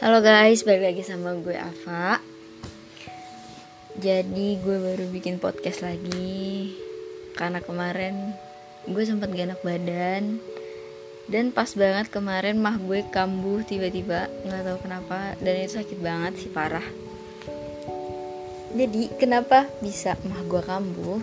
Halo guys, balik lagi sama gue Ava. Jadi gue baru bikin podcast lagi. Karena kemarin gue sempat gak enak badan. Dan pas banget kemarin mah gue kambuh tiba-tiba. Gak tahu kenapa. Dan itu sakit banget sih, parah. Jadi kenapa bisa mah gue kambuh?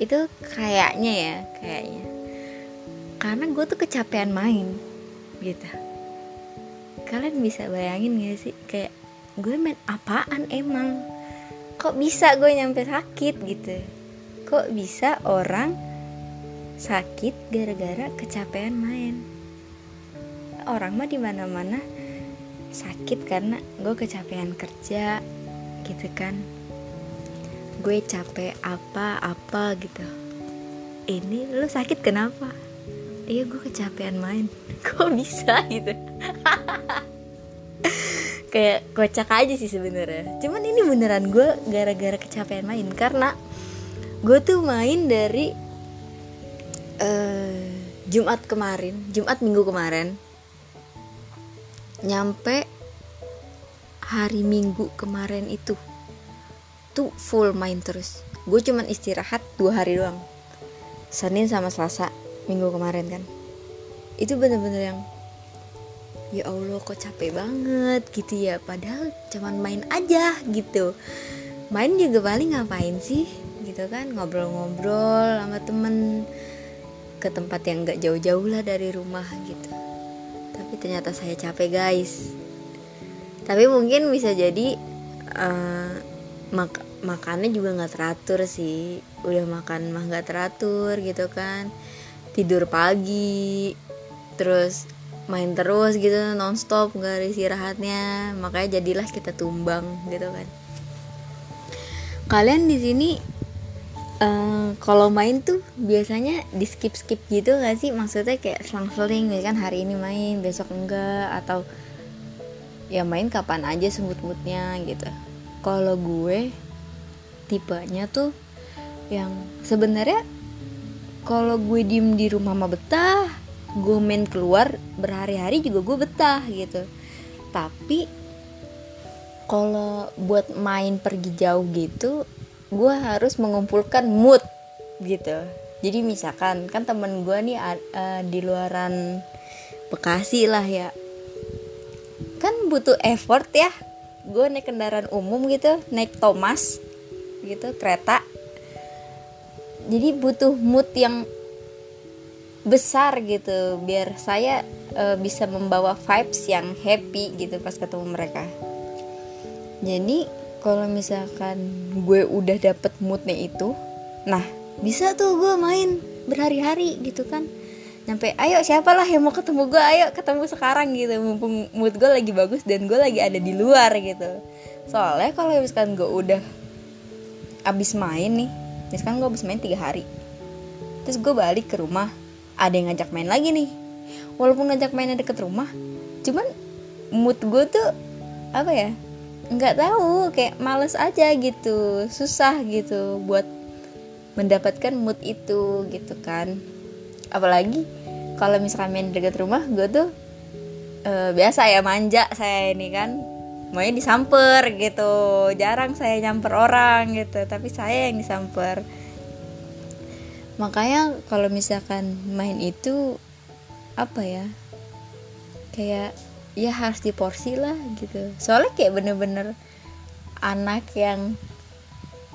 Itu kayaknya ya, kayaknya. Karena gue tuh kecapean main Gitu kalian bisa bayangin gak sih? Kayak gue main apaan emang? Kok bisa gue nyampe sakit? Gitu. Kok bisa orang sakit gara-gara kecapean main? Orang mah di mana mana sakit karena gue kecapean kerja gitu kan. Gue capek apa apa gitu. Ini lu sakit kenapa? Iya gue kecapean main. Kok bisa gitu kayak kocak aja sih sebenarnya. Cuman ini beneran gue gara-gara kecapean main karena gue tuh main dari uh, Jumat kemarin Jumat minggu kemarin. Nyampe hari Minggu kemarin itu tuh full main terus. Gue cuman istirahat dua hari doang. Senin sama Selasa minggu kemarin kan. Itu bener-bener yang ya Allah kok capek banget gitu ya. Padahal cuman main aja gitu. Main juga paling ngapain sih? Gitu kan ngobrol-ngobrol sama temen ke tempat yang gak jauh-jauh lah dari rumah gitu. Tapi ternyata saya capek guys. Tapi mungkin bisa jadi uh, mak makannya juga nggak teratur sih. Udah makan mah nggak teratur gitu kan. Tidur pagi terus main terus gitu nonstop nggak ada istirahatnya. Makanya jadilah kita tumbang gitu kan. Kalian di sini uh, kalau main tuh biasanya di skip skip gitu gak sih? Maksudnya kayak selang-seling kan? Hari ini main besok enggak atau ya main kapan aja semut-mutnya gitu. Kalau gue tipenya tuh yang sebenarnya kalau gue diem di rumah mah betah gue main keluar berhari-hari juga gue betah gitu. Tapi kalau buat main pergi jauh gitu gue harus mengumpulkan mood gitu. Jadi misalkan kan temen gue nih uh, di luaran Bekasi lah ya. Kan butuh effort ya. Gue naik kendaraan umum gitu naik Thomas gitu kereta. Jadi butuh mood yang besar gitu biar saya uh, bisa membawa vibes yang happy gitu pas ketemu mereka. Jadi kalau misalkan gue udah dapet moodnya itu nah bisa tuh gue main berhari-hari gitu kan. Nyampe ayo siapalah yang mau ketemu gue? Ayo ketemu sekarang gitu. Mumpung mood gue lagi bagus dan gue lagi ada di luar gitu. Soalnya kalau misalkan gue udah abis main nih misalkan gue abis main tiga hari terus gue balik ke rumah ada yang ngajak main lagi nih. Walaupun ngajak mainnya deket rumah cuman mood gue tuh apa ya nggak tahu kayak males aja gitu susah gitu buat mendapatkan mood itu gitu kan. Apalagi kalau misalkan main deket rumah gue tuh uh, biasa ya manja saya ini kan. Maunya disamper gitu jarang saya nyamper orang gitu tapi saya yang disamper makanya kalau misalkan main itu apa ya kayak ya harus diporsi lah gitu. Soalnya kayak bener-bener anak yang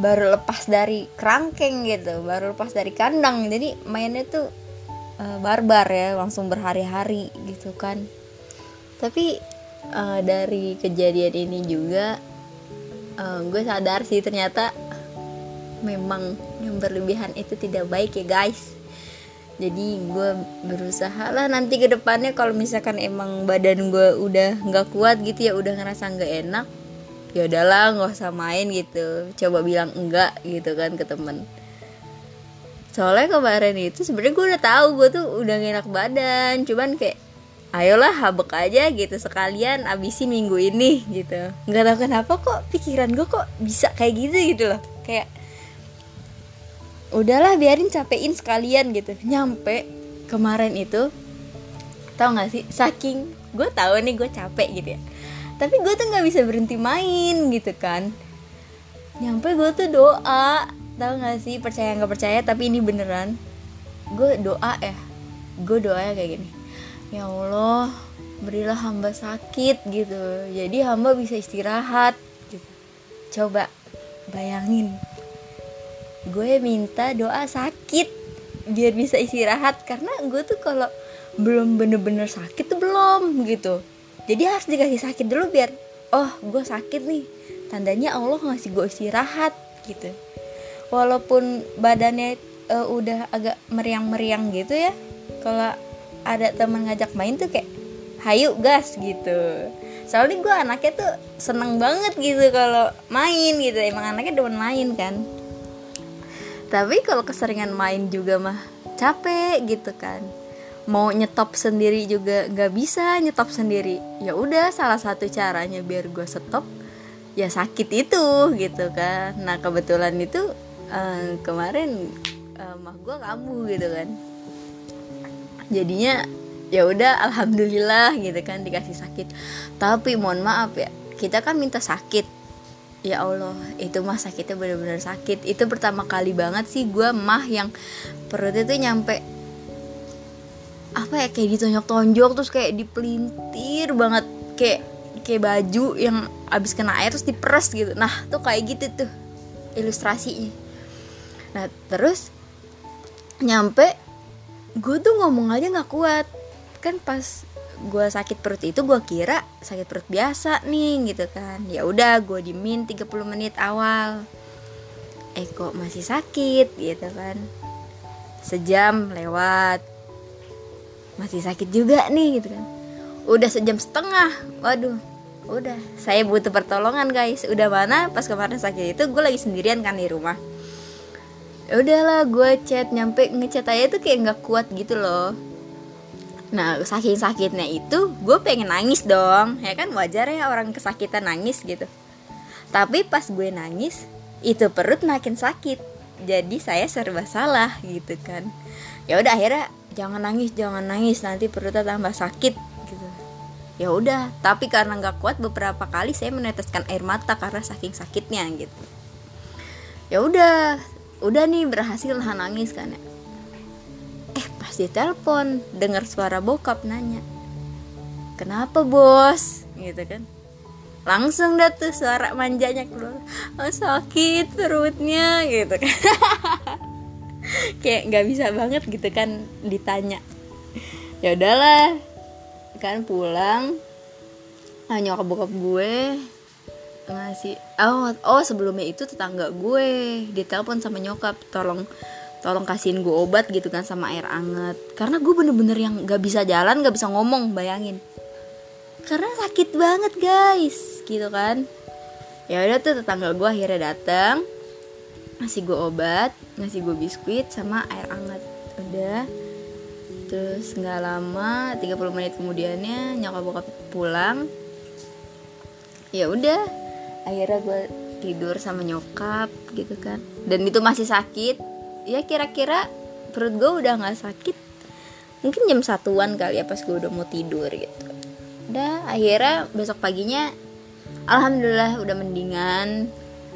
baru lepas dari kerangkeng gitu baru lepas dari kandang. Jadi mainnya tuh uh, barbar ya langsung berhari-hari gitu kan. Tapi uh, dari kejadian ini juga uh, gue sadar sih ternyata memang yang berlebihan itu tidak baik ya guys. Jadi gue berusaha lah nanti ke depannya kalau misalkan emang badan gue udah nggak kuat gitu ya udah ngerasa nggak enak ya udahlah nggak usah main gitu. Coba bilang enggak gitu kan ke temen. Soalnya kemarin itu sebenarnya gue udah tahu gue tuh udah gak enak badan cuman kayak ayolah habek aja gitu sekalian abisin minggu ini gitu. Nggak tahu kenapa kok pikiran gue kok bisa kayak gitu gitu loh. Kayak udahlah biarin capein sekalian gitu. Nyampe kemarin itu tau gak sih saking gue tahu nih gue capek gitu ya. Tapi gue tuh nggak bisa berhenti main gitu kan. Nyampe gue tuh doa tau gak sih percaya nggak percaya tapi ini beneran. Gue doa ya gue doa ya kayak gini. Ya Allah berilah hamba sakit gitu. Jadi hamba bisa istirahat gitu. Coba bayangin gue minta doa sakit biar bisa istirahat karena gue tuh kalau belum bener-bener sakit tuh belum gitu. Jadi harus dikasih sakit dulu biar oh gue sakit nih. Tandanya Allah ngasih gue istirahat gitu. Walaupun badannya uh, udah agak meriang-meriang gitu ya kalau ada teman ngajak main tuh kayak hayu gas gitu. Soalnya gue anaknya tuh seneng banget gitu kalau main gitu emang anaknya demen main kan tapi kalau keseringan main juga mah capek gitu kan. Mau nyetop sendiri juga nggak bisa nyetop sendiri. Ya udah salah satu caranya biar gue stop ya sakit itu gitu kan. Nah kebetulan itu uh, kemarin uh, mah gue kamu gitu kan. Jadinya ya udah alhamdulillah gitu kan dikasih sakit. Tapi mohon maaf ya kita kan minta sakit ya Allah itu mah sakitnya bener-bener sakit. Itu pertama kali banget sih gue mah yang perutnya tuh nyampe apa ya kayak ditonjok-tonjok terus kayak dipelintir banget. Kayak kayak baju yang abis kena air terus diperes gitu. Nah tuh kayak gitu tuh ilustrasinya. Nah terus nyampe gue tuh ngomong aja nggak kuat. Kan pas gue sakit perut itu gue kira sakit perut biasa nih gitu kan. Ya udah gue dimin 30 menit awal. Eh kok masih sakit? Gitu kan. Sejam lewat. Masih sakit juga nih gitu kan. Udah sejam setengah. Waduh. Udah. Saya butuh pertolongan guys. Udah mana pas kemarin sakit itu gue lagi sendirian kan di rumah. Ya udahlah gue chat. Nyampe ngechat aja tuh kayak nggak kuat gitu loh nah saking sakitnya itu gue pengen nangis dong. Ya kan wajar ya orang kesakitan nangis gitu. Tapi pas gue nangis itu perut makin sakit. Jadi saya serba salah gitu kan. Ya udah akhirnya jangan nangis jangan nangis nanti perutnya tambah sakit gitu. Ya udah tapi karena nggak kuat beberapa kali saya meneteskan air mata karena saking sakitnya gitu. Ya udah udah nih berhasil nahan nangis kan ya pas telepon dengar suara bokap nanya kenapa bos? Gitu kan. Langsung dah tuh suara manjanya keluar. Oh, sakit perutnya gitu kan. Kayak nggak bisa banget gitu kan ditanya. Ya udahlah kan pulang. Nah, nyokap bokap gue ngasih oh oh sebelumnya itu tetangga gue ditelepon sama nyokap tolong tolong kasihin gue obat gitu kan sama air anget. Karena gue bener-bener yang nggak bisa jalan nggak bisa ngomong bayangin. Karena sakit banget guys gitu kan. Ya udah tuh tetangga gue akhirnya datang ngasih gue obat ngasih gue biskuit sama air hangat udah. Terus nggak lama 30 menit kemudiannya nyokap bokap pulang. Ya udah akhirnya gue tidur sama nyokap gitu kan. Dan itu masih sakit ya kira-kira perut gue udah nggak sakit mungkin jam satuan kali ya pas gue udah mau tidur gitu. Udah akhirnya besok paginya alhamdulillah udah mendingan.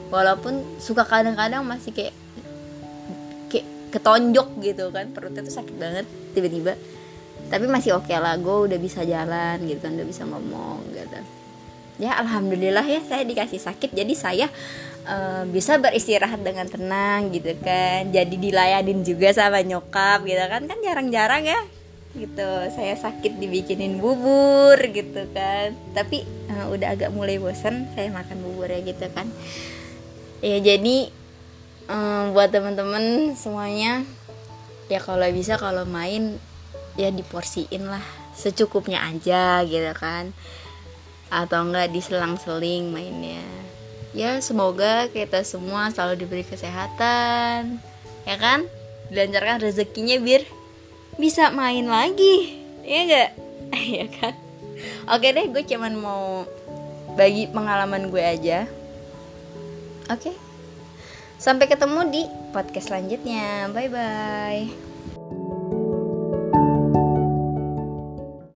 Walaupun suka kadang-kadang masih kayak kayak ketonjok gitu kan perutnya tuh sakit banget tiba-tiba. Tapi masih oke okay lah gue udah bisa jalan gitu kan udah bisa ngomong gitu ya alhamdulillah ya saya dikasih sakit. Jadi saya uh, bisa beristirahat dengan tenang gitu kan. Jadi dilayanin juga sama nyokap gitu kan. Kan jarang-jarang ya gitu. Saya sakit dibikinin bubur gitu kan. Tapi uh, udah agak mulai bosan saya makan bubur ya gitu kan. Ya jadi um, buat teman-teman semuanya ya kalau bisa kalau main ya diporsiin lah. Secukupnya aja gitu kan atau enggak diselang-seling mainnya. Ya semoga kita semua selalu diberi kesehatan. Ya kan? Dilancarkan rezekinya biar bisa main lagi. Ya enggak? Ya kan? Oke deh gue cuman mau bagi pengalaman gue aja. Oke. Sampai ketemu di podcast selanjutnya. Bye bye.